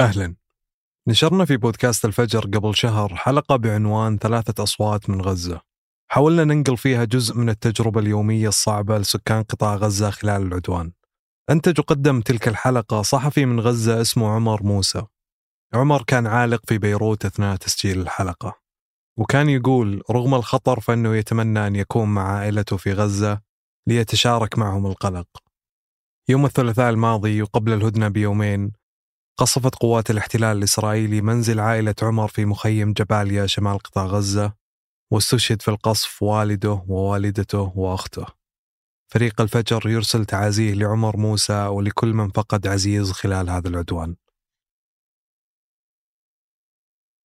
أهلا. نشرنا في بودكاست الفجر قبل شهر حلقة بعنوان ثلاثة أصوات من غزة. حاولنا ننقل فيها جزء من التجربة اليومية الصعبة لسكان قطاع غزة خلال العدوان. أنتج وقدم تلك الحلقة صحفي من غزة اسمه عمر موسى. عمر كان عالق في بيروت أثناء تسجيل الحلقة. وكان يقول رغم الخطر فإنه يتمنى أن يكون مع عائلته في غزة ليتشارك معهم القلق. يوم الثلاثاء الماضي وقبل الهدنة بيومين قصفت قوات الاحتلال الإسرائيلي منزل عائلة عمر في مخيم جباليا شمال قطاع غزة واستشهد في القصف والده ووالدته وأخته. فريق الفجر يرسل تعازيه لعمر موسى ولكل من فقد عزيز خلال هذا العدوان.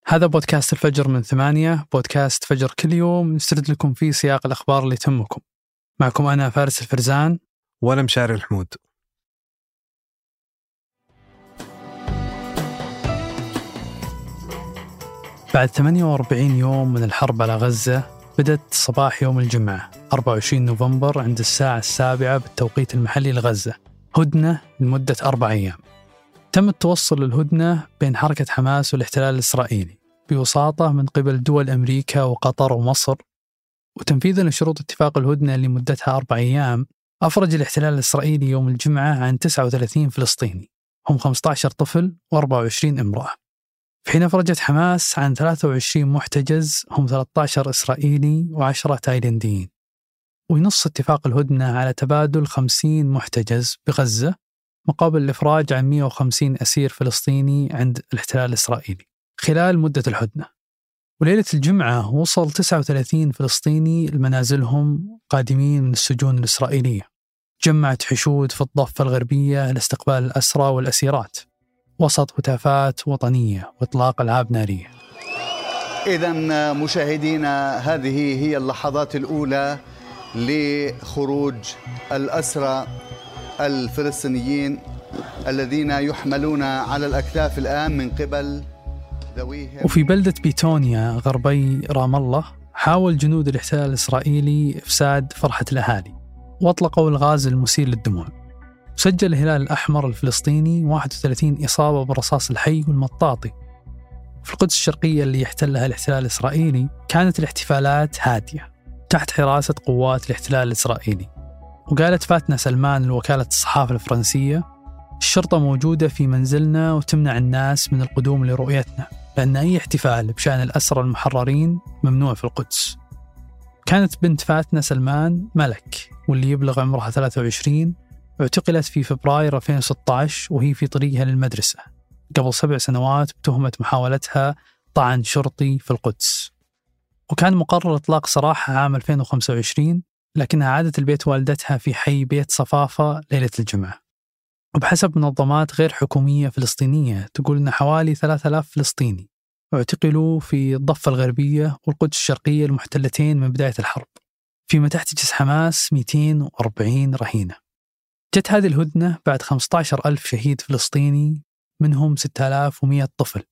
هذا بودكاست الفجر من ثمانية بودكاست فجر كل يوم نسترد لكم فيه سياق الأخبار اللي تهمكم. معكم أنا فارس الفرزان. وأنا مشاري الحمود. بعد 48 يوم من الحرب على غزة بدأت صباح يوم الجمعة 24 نوفمبر عند الساعة السابعة بالتوقيت المحلي لغزة. هدنة لمدة أربع أيام. تم التوصل للهدنة بين حركة حماس والاحتلال الإسرائيلي بوساطة من قبل دول أمريكا وقطر ومصر. وتنفيذا لشروط اتفاق الهدنة اللي مدتها أربع أيام أفرج الاحتلال الإسرائيلي يوم الجمعة عن 39 فلسطيني. هم 15 طفل و24 امرأة. في حين أفرجت حماس عن 23 محتجز هم 13 إسرائيلي و10 تايلنديين. وينص اتفاق الهدنة على تبادل 50 محتجز بغزة مقابل الإفراج عن 150 أسير فلسطيني عند الاحتلال الإسرائيلي خلال مدة الهدنة. وليلة الجمعة وصل 39 فلسطيني لمنازلهم قادمين من السجون الإسرائيلية. جمعت حشود في الضفة الغربية لاستقبال الأسرى والأسيرات. وسط هتافات وطنية وإطلاق ألعاب نارية. إذا مشاهدينا هذه هي اللحظات الأولى لخروج الأسرى الفلسطينيين الذين يحملون على الأكتاف الآن من قبل ذويهم. وفي بلدة بيتونيا غربي رام الله حاول جنود الاحتلال الإسرائيلي إفساد فرحة الأهالي وأطلقوا الغاز المسيل للدموع. سجل الهلال الأحمر الفلسطيني 31 إصابة بالرصاص الحي والمطاطي. في القدس الشرقية اللي يحتلها الاحتلال الإسرائيلي كانت الاحتفالات هادية تحت حراسة قوات الاحتلال الإسرائيلي. وقالت فاتنة سلمان لوكالة الصحافة الفرنسية الشرطة موجودة في منزلنا وتمنع الناس من القدوم لرؤيتنا لأن أي احتفال بشأن الأسرى المحررين ممنوع في القدس. كانت بنت فاتنة سلمان ملك واللي يبلغ عمرها 23 اعتقلت في فبراير 2016 وهي في طريقها للمدرسة. قبل سبع سنوات بتهمة محاولتها طعن شرطي في القدس. وكان مقرر إطلاق سراحها عام 2025 لكنها عادت البيت والدتها في حي بيت صفافة ليلة الجمعة. وبحسب منظمات غير حكومية فلسطينية تقول أن حوالي 3000 فلسطيني اعتقلوا في الضفة الغربية والقدس الشرقية المحتلتين من بداية الحرب. فيما تحتجز حماس 240 رهينة. جت هذه الهدنة بعد 15 ألف شهيد فلسطيني منهم 6100 طفل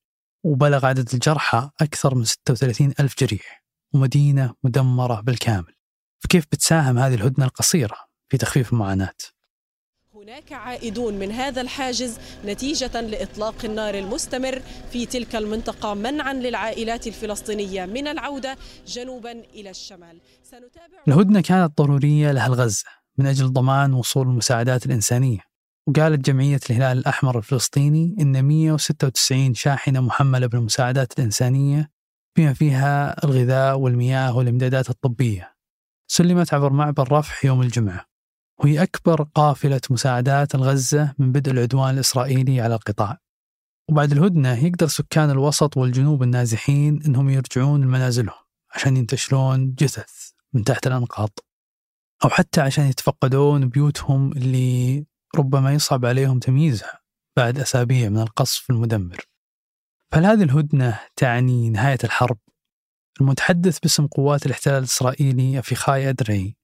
وبلغ عدد الجرحى أكثر من 36 ألف جريح ومدينة مدمرة بالكامل فكيف بتساهم هذه الهدنة القصيرة في تخفيف المعاناة؟ هناك عائدون من هذا الحاجز نتيجة لإطلاق النار المستمر في تلك المنطقة منعا للعائلات الفلسطينية من العودة جنوبا إلى الشمال سنتابع الهدنة كانت ضرورية لأهل غزة من أجل ضمان وصول المساعدات الإنسانية. وقالت جمعية الهلال الأحمر الفلسطيني إن 196 شاحنة محملة بالمساعدات الإنسانية بما فيها الغذاء والمياه والإمدادات الطبية. سلمت عبر معبر رفح يوم الجمعة. وهي أكبر قافلة مساعدات الغزة من بدء العدوان الإسرائيلي على القطاع. وبعد الهدنة يقدر سكان الوسط والجنوب النازحين أنهم يرجعون لمنازلهم عشان ينتشلون جثث من تحت الأنقاض. أو حتى عشان يتفقدون بيوتهم اللي ربما يصعب عليهم تمييزها بعد أسابيع من القصف المدمر. فهل هذه الهدنة تعني نهاية الحرب؟ المتحدث باسم قوات الاحتلال الإسرائيلي أفيخاي أدري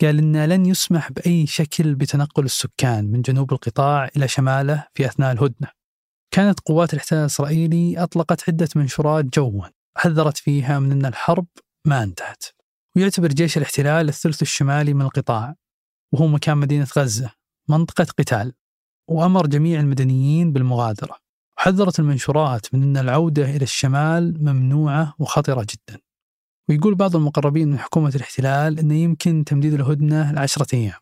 قال إن لن يسمح بأي شكل بتنقل السكان من جنوب القطاع إلى شماله في أثناء الهدنة. كانت قوات الاحتلال الإسرائيلي أطلقت عدة منشورات جوا حذرت فيها من أن الحرب ما انتهت. ويعتبر جيش الاحتلال الثلث الشمالي من القطاع وهو مكان مدينة غزة منطقة قتال وأمر جميع المدنيين بالمغادرة. وحذرت المنشورات من أن العودة إلى الشمال ممنوعة وخطرة جدا. ويقول بعض المقربين من حكومة الاحتلال أنه يمكن تمديد الهدنة لعشرة أيام.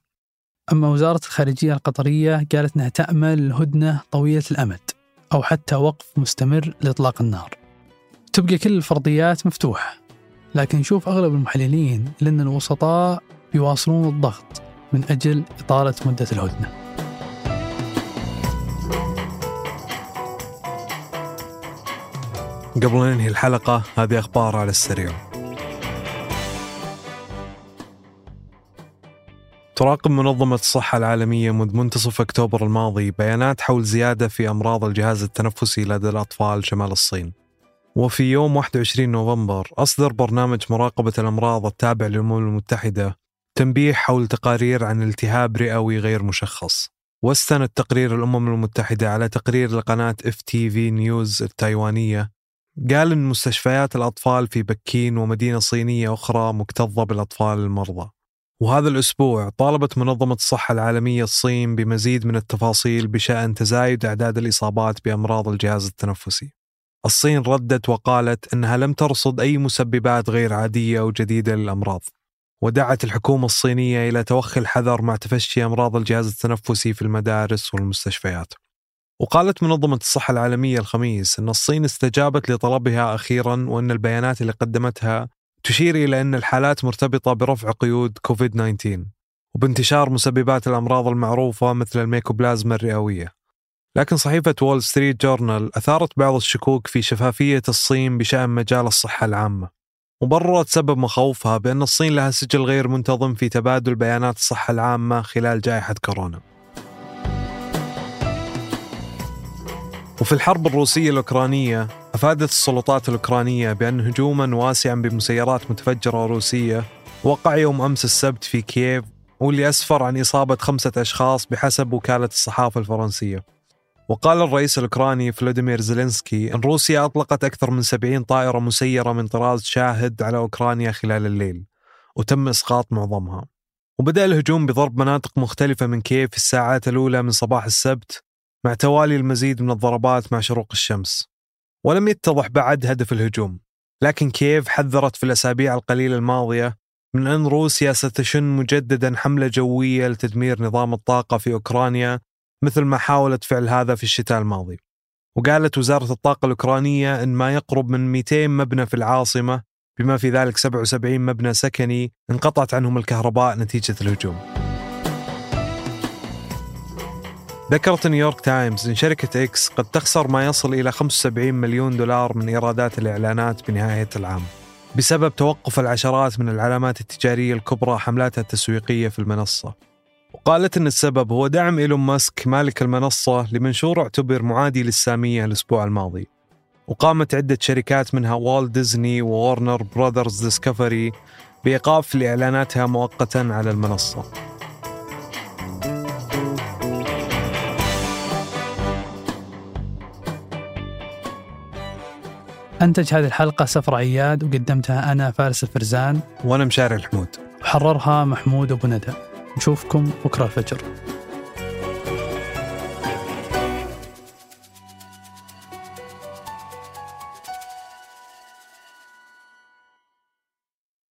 أما وزارة الخارجية القطرية قالت أنها تأمل الهدنة طويلة الأمد أو حتى وقف مستمر لإطلاق النار. تبقى كل الفرضيات مفتوحة. لكن نشوف أغلب المحللين لأن الوسطاء بيواصلون الضغط من أجل إطالة مدة الهدنة. قبل ننهي الحلقة هذه أخبار على السريع. تراقب منظمة الصحة العالمية منذ منتصف أكتوبر الماضي بيانات حول زيادة في أمراض الجهاز التنفسي لدى الأطفال شمال الصين. وفي يوم 21 نوفمبر أصدر برنامج مراقبة الأمراض التابع للأمم المتحدة تنبيه حول تقارير عن التهاب رئوي غير مشخص. واستند تقرير الأمم المتحدة على تقرير لقناة FTV News التايوانية. قال أن مستشفيات الأطفال في بكين ومدينة صينية أخرى مكتظة بالأطفال المرضى. وهذا الأسبوع طالبت منظمة الصحة العالمية الصين بمزيد من التفاصيل بشأن تزايد أعداد الإصابات بأمراض الجهاز التنفسي. الصين ردت وقالت أنها لم ترصد أي مسببات غير عادية أو جديدة للأمراض ودعت الحكومة الصينية إلى توخي الحذر مع تفشي أمراض الجهاز التنفسي في المدارس والمستشفيات. وقالت منظمة الصحة العالمية الخميس أن الصين استجابت لطلبها أخيرا وأن البيانات اللي قدمتها تشير إلى أن الحالات مرتبطة برفع قيود كوفيد 19 وبانتشار مسببات الأمراض المعروفة مثل الميكوبلازما الرئوية. لكن صحيفة وول ستريت جورنال أثارت بعض الشكوك في شفافية الصين بشأن مجال الصحة العامة. وبررت سبب مخاوفها بأن الصين لها سجل غير منتظم في تبادل بيانات الصحة العامة خلال جائحة كورونا. وفي الحرب الروسية الأوكرانية أفادت السلطات الأوكرانية بأن هجوما واسعا بمسيرات متفجرة روسية وقع يوم أمس السبت في كييف واللي أسفر عن إصابة خمسة أشخاص بحسب وكالة الصحافة الفرنسية. وقال الرئيس الأوكراني فلاديمير زيلينسكي أن روسيا أطلقت أكثر من 70 طائرة مسيرة من طراز شاهد على أوكرانيا خلال الليل. وتم إسقاط معظمها. وبدأ الهجوم بضرب مناطق مختلفة من كييف في الساعات الأولى من صباح السبت مع توالي المزيد من الضربات مع شروق الشمس. ولم يتضح بعد هدف الهجوم. لكن كييف حذرت في الأسابيع القليلة الماضية من أن روسيا ستشن مجددا حملة جوية لتدمير نظام الطاقة في أوكرانيا مثل ما حاولت فعل هذا في الشتاء الماضي. وقالت وزارة الطاقة الأوكرانية أن ما يقرب من 200 مبنى في العاصمة بما في ذلك 77 مبنى سكني انقطعت عنهم الكهرباء نتيجة الهجوم. ذكرت نيويورك تايمز أن شركة إكس قد تخسر ما يصل إلى 75 مليون دولار من إيرادات الإعلانات بنهاية العام بسبب توقف العشرات من العلامات التجارية الكبرى حملاتها التسويقية في المنصة. وقالت أن السبب هو دعم إيلون ماسك مالك المنصة لمنشور اعتبر معادي للسامية الأسبوع الماضي. وقامت عدة شركات منها والت ديزني وورنر براذرز ديسكفري بإيقاف لإعلاناتها مؤقتا على المنصة. أنتج هذه الحلقة سفر عياد وقدمتها أنا فارس الفرزان. وأنا مشاري الحمود. وحررها محمود أبو ندى. نشوفكم بكرة الفجر.